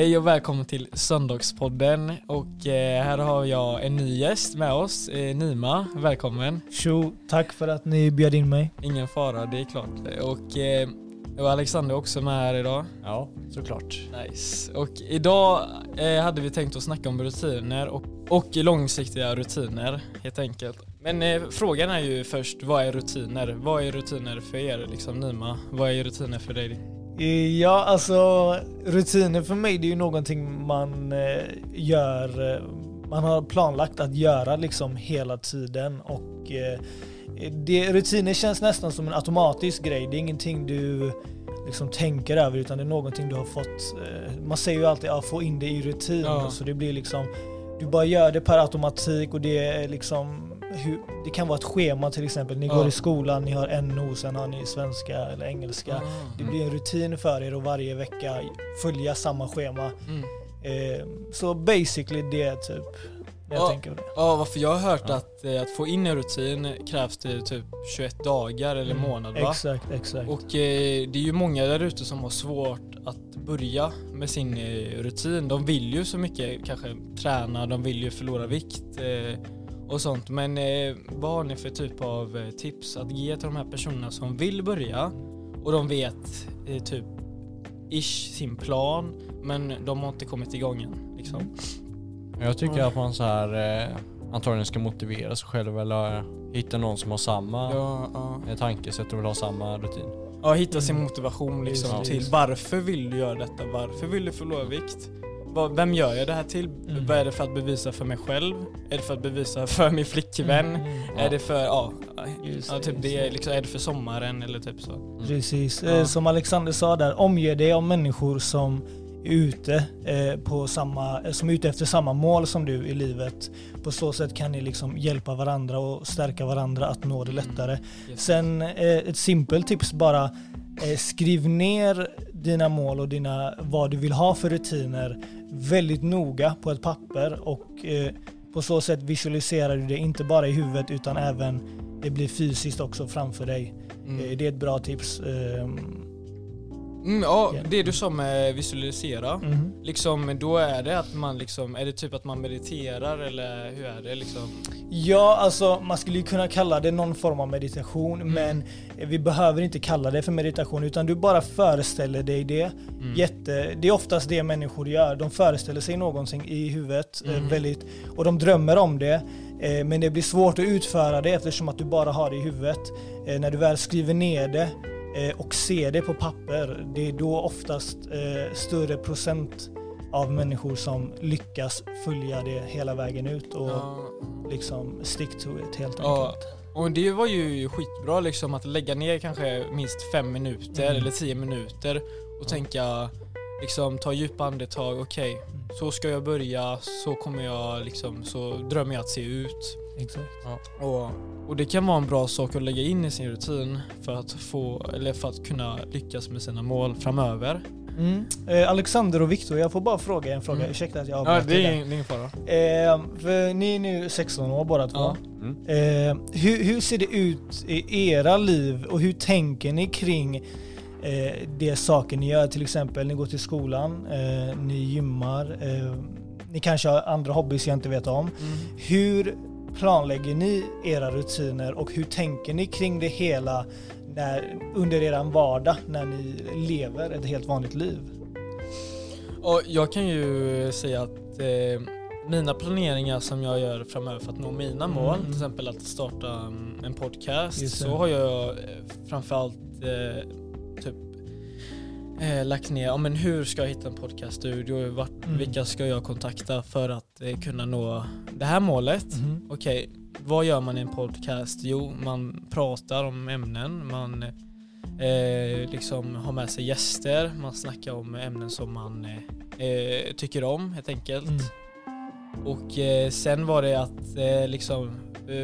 Hej och välkommen till Söndagspodden och eh, här har jag en ny gäst med oss, eh, Nima. Välkommen. Tjo, tack för att ni bjöd in mig. Ingen fara, det är klart. Och, eh, och Alexander är också med här idag. Ja, såklart. Nice. Och idag hade vi tänkt att snacka om rutiner och, och långsiktiga rutiner helt enkelt. Men frågan är ju först, vad är rutiner? Vad är rutiner för er, liksom Nima? Vad är rutiner för dig? Ja, alltså rutiner för mig det är ju någonting man eh, gör, eh, man har planlagt att göra liksom hela tiden och eh, det, rutiner känns nästan som en automatisk grej. Det är ingenting du liksom tänker över utan det är någonting du har fått, man säger ju alltid att få in det i rutin. Ja. Så det blir liksom, du bara gör det per automatik och det är liksom hur, det kan vara ett schema till exempel. Ni ja. går i skolan, ni har NO, sen har ni svenska eller engelska. Mm. Det blir en rutin för er att varje vecka följa samma schema. Mm. Eh, så basically det är typ jag ja, tänker det. Ja, varför jag har hört ja. att, eh, att få in en rutin krävs det typ 21 dagar eller mm. månad va? Exakt, exakt. Och eh, det är ju många där ute som har svårt att börja med sin eh, rutin. De vill ju så mycket kanske träna, de vill ju förlora vikt. Eh, och sånt. Men eh, vad har ni för typ av eh, tips att ge till de här personerna som vill börja och de vet eh, typ ish sin plan men de har inte kommit igång än liksom. Jag tycker att man så här eh, antagligen ska motivera sig själv eller hitta någon som har samma ja, ja. tankesätt och vill ha samma rutin. Ja, hitta sin motivation liksom ja. till varför vill du göra detta? Varför vill du förlora vikt? Vem gör jag det här till? Mm. Vad är det för att bevisa för mig själv? Är det för att bevisa för min flickvän? Mm. Ja. Är det för, ja, ja typ det, liksom, är det för sommaren eller typ så? Mm. Precis, ja. Eh, som Alexander sa där, omge dig av människor som är ute, eh, på samma, eh, som är ute efter samma mål som du i livet. På så sätt kan ni liksom hjälpa varandra och stärka varandra att nå det lättare. Mm. Yes. Sen ett simpelt tips bara, skriv ner dina mål och dina, vad du vill ha för rutiner väldigt noga på ett papper och eh, på så sätt visualiserar du det inte bara i huvudet utan även det blir fysiskt också framför dig. Mm. Eh, det är ett bra tips. Eh, Mm, ja, det du sa med visualisera, mm. liksom, då är det att man liksom, är det typ att man mediterar eller hur är det liksom? Ja, alltså man skulle ju kunna kalla det någon form av meditation, mm. men vi behöver inte kalla det för meditation, utan du bara föreställer dig det. Mm. Jätte, det är oftast det människor gör, de föreställer sig någonting i huvudet eh, mm. väldigt, och de drömmer om det. Eh, men det blir svårt att utföra det eftersom att du bara har det i huvudet. Eh, när du väl skriver ner det och ser det på papper, det är då oftast eh, större procent av människor som lyckas följa det hela vägen ut och ja. liksom stick to it helt ja. enkelt. Och det var ju skitbra liksom att lägga ner kanske minst fem minuter mm. eller tio minuter och tänka liksom ta djupa andetag, okej, okay, mm. så ska jag börja, så kommer jag liksom, så drömmer jag att se ut. Exakt. Ja. Och, och det kan vara en bra sak att lägga in i sin rutin för att få, eller för att kunna lyckas med sina mål framöver. Mm. Eh, Alexander och Viktor, jag får bara fråga en fråga, mm. ursäkta att jag Ja det är ingen fara. Eh, för ni är nu 16 år båda två. Ja. Mm. Eh, hur, hur ser det ut i era liv och hur tänker ni kring eh, det saker ni gör? Till exempel, ni går till skolan, eh, ni gymmar, eh, ni kanske har andra hobbys jag inte vet om. Mm. Hur planlägger ni era rutiner och hur tänker ni kring det hela när, under er vardag när ni lever ett helt vanligt liv? Och jag kan ju säga att eh, mina planeringar som jag gör framöver för att nå mina mm. mål, till exempel att starta mm, en podcast, så har jag eh, framförallt eh, eh, lagt ner, ja, men hur ska jag hitta en podcaststudio, vart, mm. vilka ska jag kontakta för att eh, kunna nå det här målet? Mm. Okej, okay, vad gör man i en podcast? Jo, man pratar om ämnen, man eh, liksom har med sig gäster, man snackar om ämnen som man eh, eh tycker om helt enkelt. Mm. Och eh, sen var det att liksom,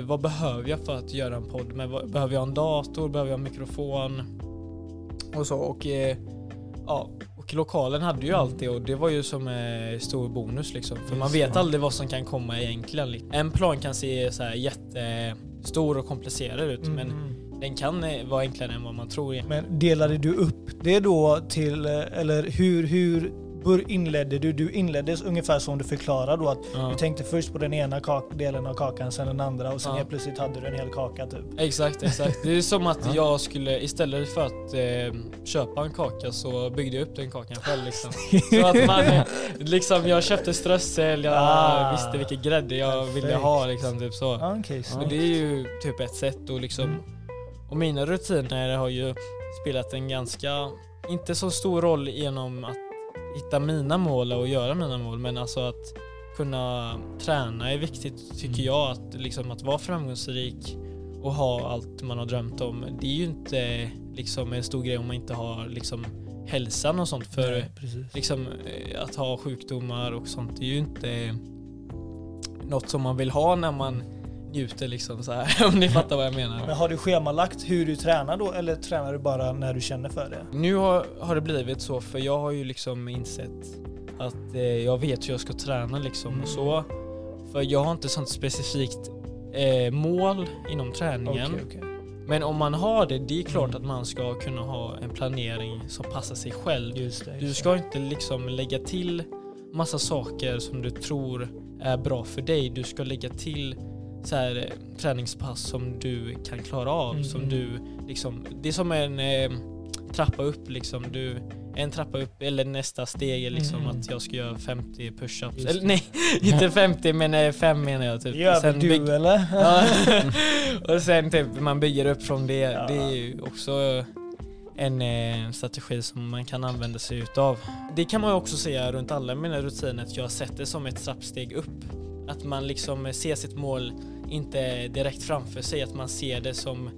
vad behöver jag för att göra en podd? Men, behöver jag en dator? Behöver jag en mikrofon? Och så. Och ja, och lokalen hade ju allt det och det var ju som en stor bonus liksom. För man vet aldrig vad som kan komma egentligen. En plan kan se så här jättestor och komplicerad ut mm. men den kan eh, vara enklare än vad man tror. Men delade du upp det då till, eh, eller hur, hur inledde du? Du inledde ungefär som du förklarade då att ja. du tänkte först på den ena delen av kakan, sen den andra och sen ja. helt plötsligt hade du en hel kaka typ. Exakt, exakt. Det är som att jag skulle, istället för att eh, köpa en kaka så byggde jag upp den kakan själv liksom. så att man, liksom jag köpte strössel, jag ah. visste vilken grädde jag ville ha liksom. Typ så. Okay, så det är ju typ ett sätt och liksom mm. Och mina rutiner har ju spelat en ganska, inte så stor roll genom att hitta mina mål och göra mina mål men alltså att kunna träna är viktigt tycker mm. jag. Att, liksom, att vara framgångsrik och ha allt man har drömt om. Det är ju inte liksom, en stor grej om man inte har liksom, hälsan och sånt. För Nej, liksom, eh, att ha sjukdomar och sånt det är ju inte något som man vill ha när man njuter liksom så här, om ni fattar vad jag menar. Men har du schemalagt hur du tränar då eller tränar du bara när du känner för det? Nu har, har det blivit så för jag har ju liksom insett att eh, jag vet hur jag ska träna liksom mm. och så. För jag har inte sånt specifikt eh, mål inom träningen. Okay, okay. Men om man har det, det är klart mm. att man ska kunna ha en planering som passar sig själv. Det, du ska inte liksom lägga till massa saker som du tror är bra för dig. Du ska lägga till så här, eh, träningspass som du kan klara av. Mm. Som du, liksom, det är som en eh, trappa upp. Liksom. Du, en trappa upp, eller nästa steg är liksom mm. att jag ska göra 50 push-ups. Eller nej, inte 50 men 5 menar jag. Typ. Gör sen du bygg- eller? och sen typ man bygger upp från det. Ja. Det är ju också en eh, strategi som man kan använda sig utav. Det kan man ju också säga runt alla mina rutiner, att jag har sett det som ett trappsteg upp. Att man liksom ser sitt mål inte direkt framför sig, att man ser det som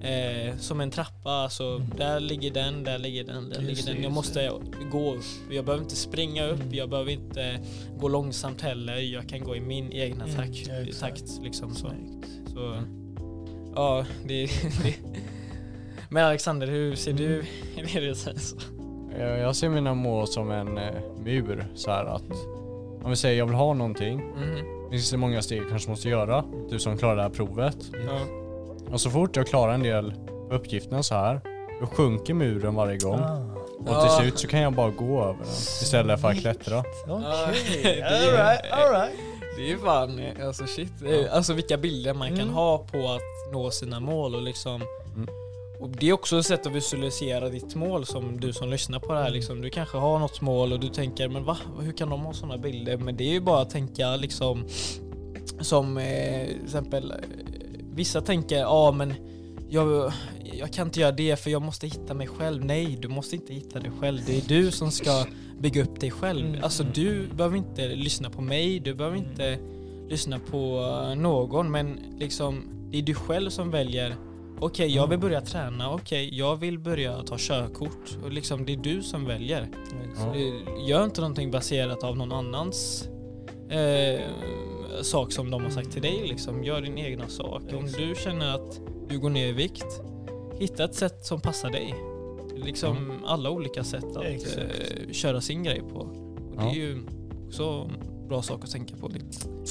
eh, som en trappa. Alltså, mm. Där ligger den, där ligger den, där ligger den. Jag måste gå upp. Jag behöver inte springa upp, mm. jag behöver inte gå långsamt heller. Jag kan gå i min egna mm, takt. Ja, takt liksom, så. så ja, det, det. Men Alexander, hur ser du mm. det så? Jag ser mina mål som en eh, mur. Så här att om vi säger jag vill ha någonting. Mm. Det finns det många steg jag kanske måste göra. Du som klarar det här provet. Ja. Och så fort jag klarar en del uppgifterna så här, då sjunker muren varje gång. Ah. Och till slut så kan jag bara gå över den istället för att klättra. Okej, okay. alright, alright. Det är ju fan, alltså shit. Alltså vilka bilder man kan mm. ha på att nå sina mål och liksom. Och det är också ett sätt att visualisera ditt mål som du som lyssnar på det här. Mm. Liksom. Du kanske har något mål och du tänker, men va? Hur kan de ha sådana bilder? Men det är ju bara att tänka liksom som eh, till exempel Vissa tänker, ja ah, men jag, jag kan inte göra det för jag måste hitta mig själv. Nej, du måste inte hitta dig själv. Det är du som ska bygga upp dig själv. Mm. Alltså du behöver inte lyssna på mig, du behöver inte lyssna på någon men liksom det är du själv som väljer Okej, okay, jag vill börja träna. Okej, okay, jag vill börja ta körkort. Och liksom, det är du som väljer. Mm. Gör inte någonting baserat av någon annans eh, sak som de har sagt till dig. Liksom. Gör din egna sak. Om du känner att du går ner i vikt, hitta ett sätt som passar dig. Liksom mm. alla olika sätt att eh, köra sin grej på. Och det är ju också bra sak att tänka på.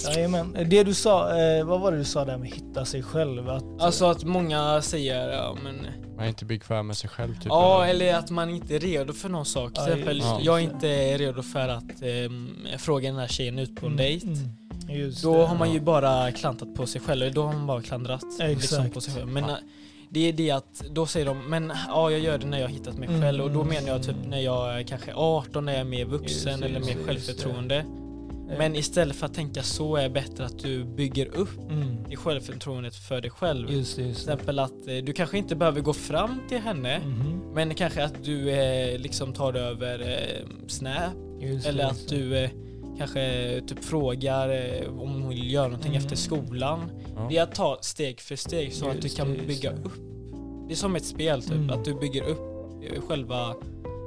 Jajamän. Det du sa, eh, vad var det du sa där med hitta sig själv? Att, alltså att många säger, ja men... Man är inte bekväm med sig själv typ? Ja, eller, eller att man inte är redo för någon sak. Till exempel, ja. jag är inte redo för att eh, fråga den här tjejen ut på en mm, dejt. Mm. då det, har man ju bara klantat på sig själv, då har man bara klandrat liksom, på sig själv. Men, ja. Det är det att då säger de, men ja jag gör det när jag har hittat mig själv mm. och då menar jag typ när jag är kanske 18, när jag är mer vuxen just, eller mer självförtroende. Men istället för att tänka så är det bättre att du bygger upp mm. i självförtroendet för dig själv. Just, just Till exempel att eh, du kanske inte behöver gå fram till henne, mm. men kanske att du eh, liksom tar det över eh, Snap. Just, eller att du eh, kanske typ frågar eh, om hon vill göra någonting mm. efter skolan. Ja. Det är att ta steg för steg så att du kan bygga upp. Det är som ett spel typ, mm. att du bygger upp eh, själva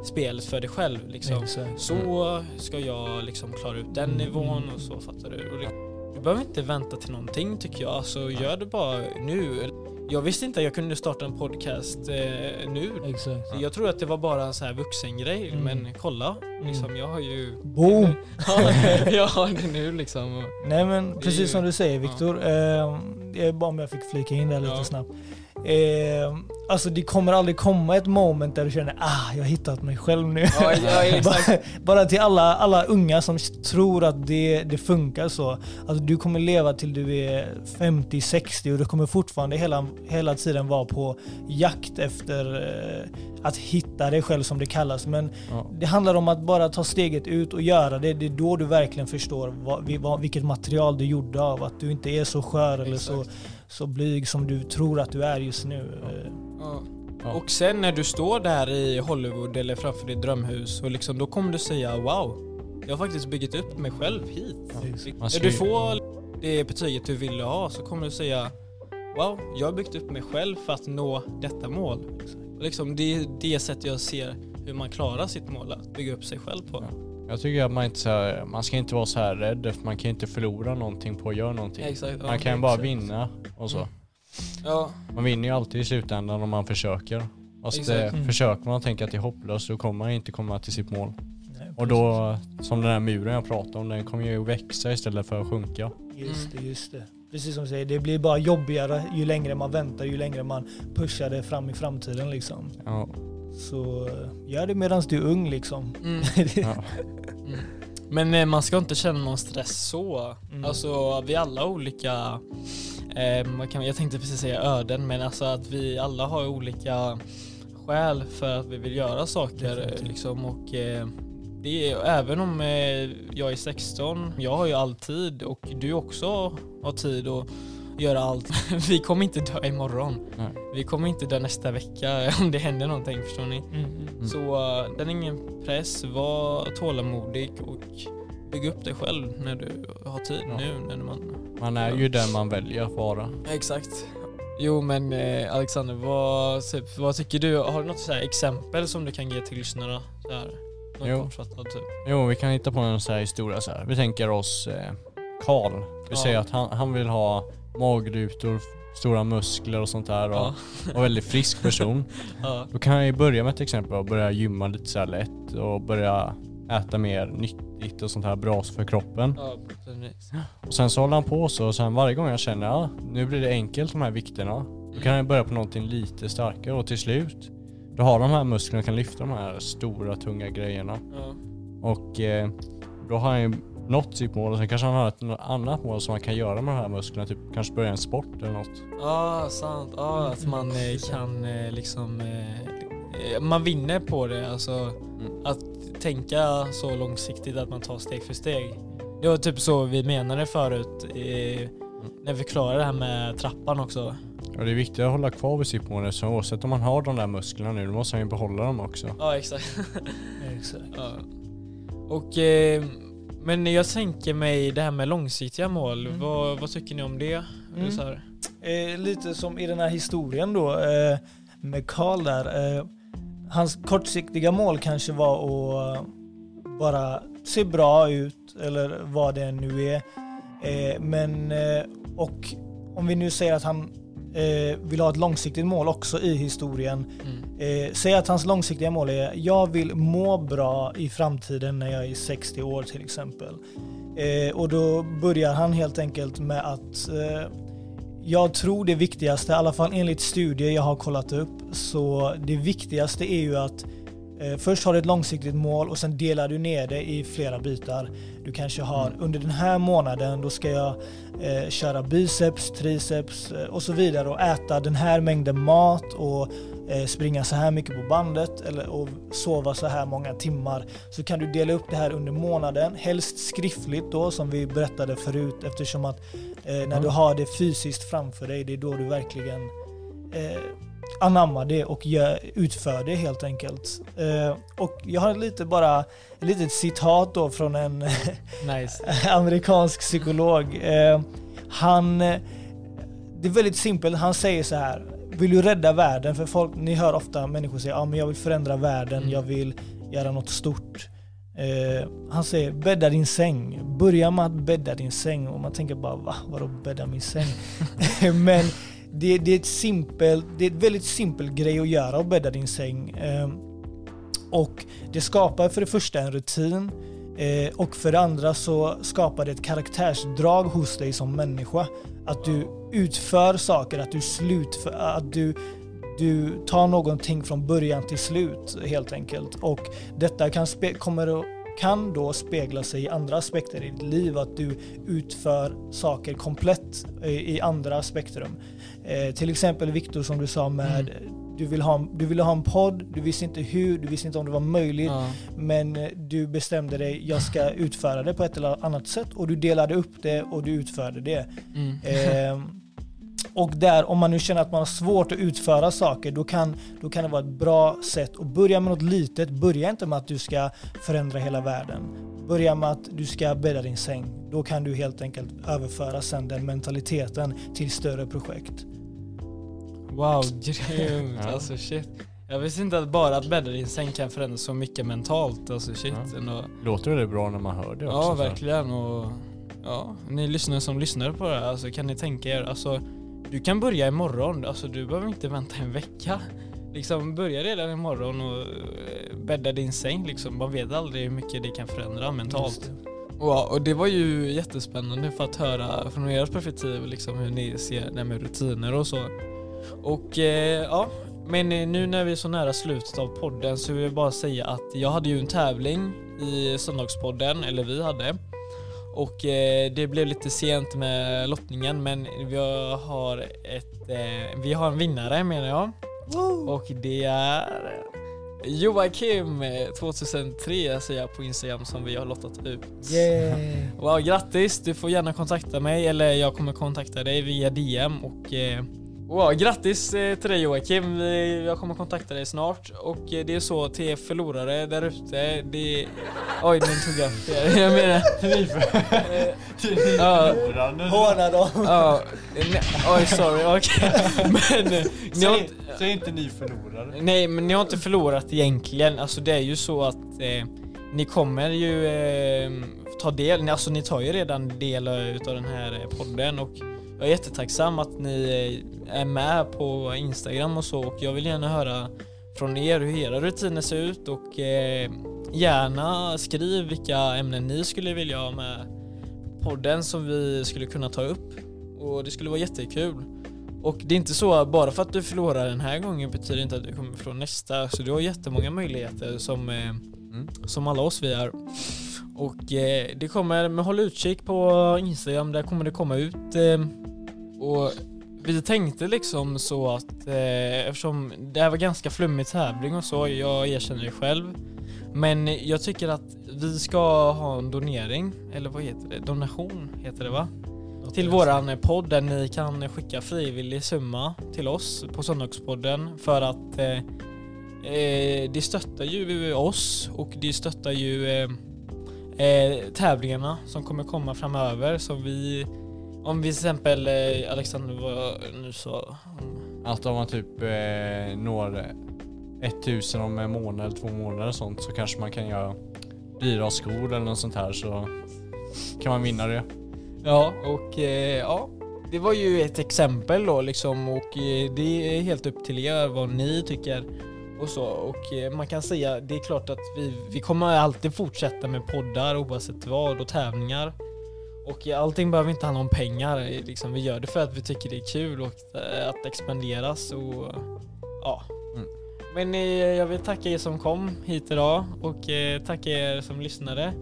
spelet för dig själv. Liksom. Så ska jag liksom klara ut den mm. nivån och så fattar du. Och du behöver inte vänta till någonting tycker jag. Alltså, gör det bara nu. Jag visste inte att jag kunde starta en podcast eh, nu. Exakt. Jag tror att det var bara en sån här vuxengrej. Mm. Men kolla, mm. liksom, jag har ju... Boom! jag har det nu liksom. Nej men precis ju, som du säger Viktor. Ja. Eh, bara om jag fick flika in där lite ja. snabbt. Eh, alltså det kommer aldrig komma ett moment där du känner ah, jag har hittat mig själv nu. Ja, ja, bara, bara till alla, alla unga som tror att det, det funkar så. Alltså du kommer leva till du är 50-60 och du kommer fortfarande hela, hela tiden vara på jakt efter eh, att hitta dig själv som det kallas. Men ja. det handlar om att bara ta steget ut och göra det. Det är då du verkligen förstår vad, vad, vilket material du gjorde av. Att du inte är så skör eller så så blyg som du tror att du är just nu. Ja. Ja. Och sen när du står där i Hollywood eller framför ditt drömhus och liksom, då kommer du säga wow, jag har faktiskt byggt upp mig själv hit. Ja. När du får det betyget du ville ha så kommer du säga wow, jag har byggt upp mig själv för att nå detta mål. Liksom, det är det sättet jag ser hur man klarar sitt mål, att bygga upp sig själv på. Ja. Jag tycker att man inte så man ska inte vara så här rädd för man kan inte förlora någonting på att göra någonting. Exakt, man kan bara vinna och så. Mm. Ja. Man vinner ju alltid i slutändan om man försöker. Fast det, mm. försöker man tänka att det är hopplöst så kommer man inte komma till sitt mål. Nej, och då, som den här muren jag pratade om, den kommer ju växa istället för att sjunka. Just det, just det. Precis som du säger, det blir bara jobbigare ju längre man väntar, ju längre man pushar det fram i framtiden liksom. Ja. Så gör det medan du är ung liksom. Mm. ja. mm. Men eh, man ska inte känna någon stress så. Mm. Alltså vi alla har olika, eh, jag tänkte precis säga öden, men alltså att vi alla har olika skäl för att vi vill göra saker. Liksom, och, eh, det är, även om eh, jag är 16, jag har ju all tid och du också har tid att göra allt. Vi kommer inte dö imorgon. Nej. Vi kommer inte dö nästa vecka om det händer någonting, förstår ni? Mm. Mm. Så uh, den är ingen press, var tålamodig och bygg upp dig själv när du har tid ja. nu. När man, man är ju den man väljer att vara. Exakt. Jo men eh, Alexander, vad, typ, vad tycker du? Har du något så exempel som du kan ge till lyssnarna? Så här, jo. Typ? jo, vi kan hitta på en så här historia så här. Vi tänker oss eh, Karl. Vi ja. säger att han, han vill ha magrutor, stora muskler och sånt där och, ja. och väldigt frisk person. ja. Då kan jag ju börja med ett exempel och börja gymma lite så lätt och börja äta mer nyttigt och sånt här bra för kroppen. Ja, och sen så håller han på så och sen varje gång jag känner att ja, nu blir det enkelt de här vikterna. Då kan jag börja på någonting lite starkare och till slut då har de här musklerna kan lyfta de här stora tunga grejerna. Ja. Och eh, då har han ju nått sitt mål och sen kanske han har ett annat mål som man kan göra med de här musklerna, typ kanske börja en sport eller något. Ja, ah, sant. Ja, ah, att man eh, kan eh, liksom, eh, man vinner på det. Alltså mm. att tänka så långsiktigt att man tar steg för steg. Det var typ så vi menade förut mm. när vi klarade det här med trappan också. Ja, det är viktigt att hålla kvar vid sitt mål så oavsett om man har de där musklerna nu, då måste man ju behålla dem också. Ja, exakt. exakt. Ja. Och eh, men jag tänker mig det här med långsiktiga mål, mm. vad, vad, tycker ni om det? Mm. Så eh, lite som i den här historien då eh, med Karl där. Eh, hans kortsiktiga mål kanske var att bara se bra ut eller vad det nu är. Eh, men, eh, och om vi nu säger att han eh, vill ha ett långsiktigt mål också i historien. Mm. Eh, säg att hans långsiktiga mål är jag vill må bra i framtiden när jag är 60 år till exempel. Eh, och då börjar han helt enkelt med att eh, jag tror det viktigaste, i alla fall enligt studier jag har kollat upp, så det viktigaste är ju att Eh, först har du ett långsiktigt mål och sen delar du ner det i flera bitar. Du kanske har mm. under den här månaden, då ska jag eh, köra biceps, triceps eh, och så vidare och äta den här mängden mat och eh, springa så här mycket på bandet eller, och sova så här många timmar. Så kan du dela upp det här under månaden, helst skriftligt då som vi berättade förut eftersom att eh, när mm. du har det fysiskt framför dig, det är då du verkligen eh, anamma det och gör, utför det helt enkelt. Uh, och jag har lite bara, ett litet citat då från en amerikansk psykolog. Uh, han, det är väldigt simpelt, han säger så här. Vill du rädda världen? För folk, ni hör ofta människor säga ja, men jag vill förändra världen, mm. jag vill göra något stort. Eh, han säger bädda din säng. Börja med att bädda din säng. Och man tänker bara va? Vadå bädda min säng? men det, det, är ett simpel, det är ett väldigt simpel grej att göra att bädda din säng. Eh, och det skapar för det första en rutin. Eh, och för det andra så skapar det ett karaktärsdrag hos dig som människa. Att du utför saker, att du slutför, att du du tar någonting från början till slut helt enkelt. Och detta kan, kommer kan då spegla sig i andra aspekter i ditt liv. Att du utför saker komplett i andra spektrum. Eh, till exempel Viktor som du sa med mm. Du, vill ha, du ville ha en podd, du visste inte hur, du visste inte om det var möjligt. Ja. Men du bestämde dig, jag ska utföra det på ett eller annat sätt. Och du delade upp det och du utförde det. Mm. Eh, och där, om man nu känner att man har svårt att utföra saker, då kan, då kan det vara ett bra sätt att börja med något litet. Börja inte med att du ska förändra hela världen. Börja med att du ska bädda din säng. Då kan du helt enkelt överföra sen den mentaliteten till större projekt. Wow, grymt. Alltså shit. Jag visste inte att bara att bädda din säng kan förändra så mycket mentalt. Alltså shit. Ja. Låter det bra när man hör det också? Ja, verkligen. Och, ja, ni lyssnare som lyssnar på det här, alltså, kan ni tänka er, alltså du kan börja imorgon, alltså du behöver inte vänta en vecka. Liksom börja redan imorgon och eh, bädda din säng liksom. Man vet aldrig hur mycket det kan förändra mentalt. Wow, och det var ju jättespännande för att höra från ert perspektiv liksom hur ni ser det med rutiner och så. Och eh, ja, men nu när vi är så nära slutet av podden så vill jag bara säga att jag hade ju en tävling i Söndagspodden, eller vi hade. Och eh, det blev lite sent med lottningen men vi har, ett, eh, vi har en vinnare menar jag. Woo! Och det är Joakim 2003 säger jag på Instagram som vi har lottat ut. Yeah. Wow, grattis! Du får gärna kontakta mig eller jag kommer kontakta dig via DM och eh, Wow, grattis eh, till dig Joakim. Jag kommer kontakta dig snart. Och eh, det är så till förlorare där ute. Det... Oj, den tog jag menar... Till förlorande. Håna dem. Ja. Oj, sorry. Okej. Men... Eh, ni har inte... Säg inte ni förlorare. Nej, men ni har inte förlorat egentligen. Alltså det är ju så att eh, ni kommer ju eh, ta del, alltså ni tar ju redan del utav den här podden och jag är jättetacksam att ni är med på Instagram och så och jag vill gärna höra från er hur era rutiner ser ut och eh, gärna skriv vilka ämnen ni skulle vilja ha med podden som vi skulle kunna ta upp och det skulle vara jättekul. Och det är inte så bara för att du förlorar den här gången betyder inte att du kommer från nästa så du har jättemånga möjligheter som, eh, mm. som alla oss vi är. Och eh, det kommer, men håll utkik på Instagram, där kommer det komma ut eh, och vi tänkte liksom så att eh, eftersom det här var ganska flummig tävling och så, jag erkänner det själv. Men jag tycker att vi ska ha en donering, eller vad heter det? Donation heter det va? Till våran podd där ni kan skicka frivillig summa till oss på Söndagspodden för att eh, eh, det stöttar ju oss och det stöttar ju eh, eh, tävlingarna som kommer komma framöver som vi om vi till exempel, eh, Alexander vad nu sa Att om man typ eh, når 1000 om en månad eller två månader och sånt så kanske man kan göra dyra skor eller något sånt här så kan man vinna det. Ja, och eh, ja, det var ju ett exempel då liksom och eh, det är helt upp till er vad ni tycker och så. Och eh, man kan säga, det är klart att vi, vi kommer alltid fortsätta med poddar oavsett vad och tävlingar. Och allting behöver inte handla om pengar, liksom, vi gör det för att vi tycker det är kul och eh, att expanderas och ja. Mm. Men eh, jag vill tacka er som kom hit idag och eh, tacka er som lyssnade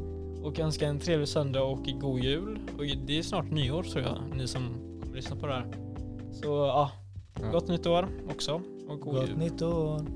och önska en trevlig söndag och god jul. Och det är snart nyår tror jag, ni som kommer lyssna på det här. Så ja, gott nytt år också och god gott jul. nytt år.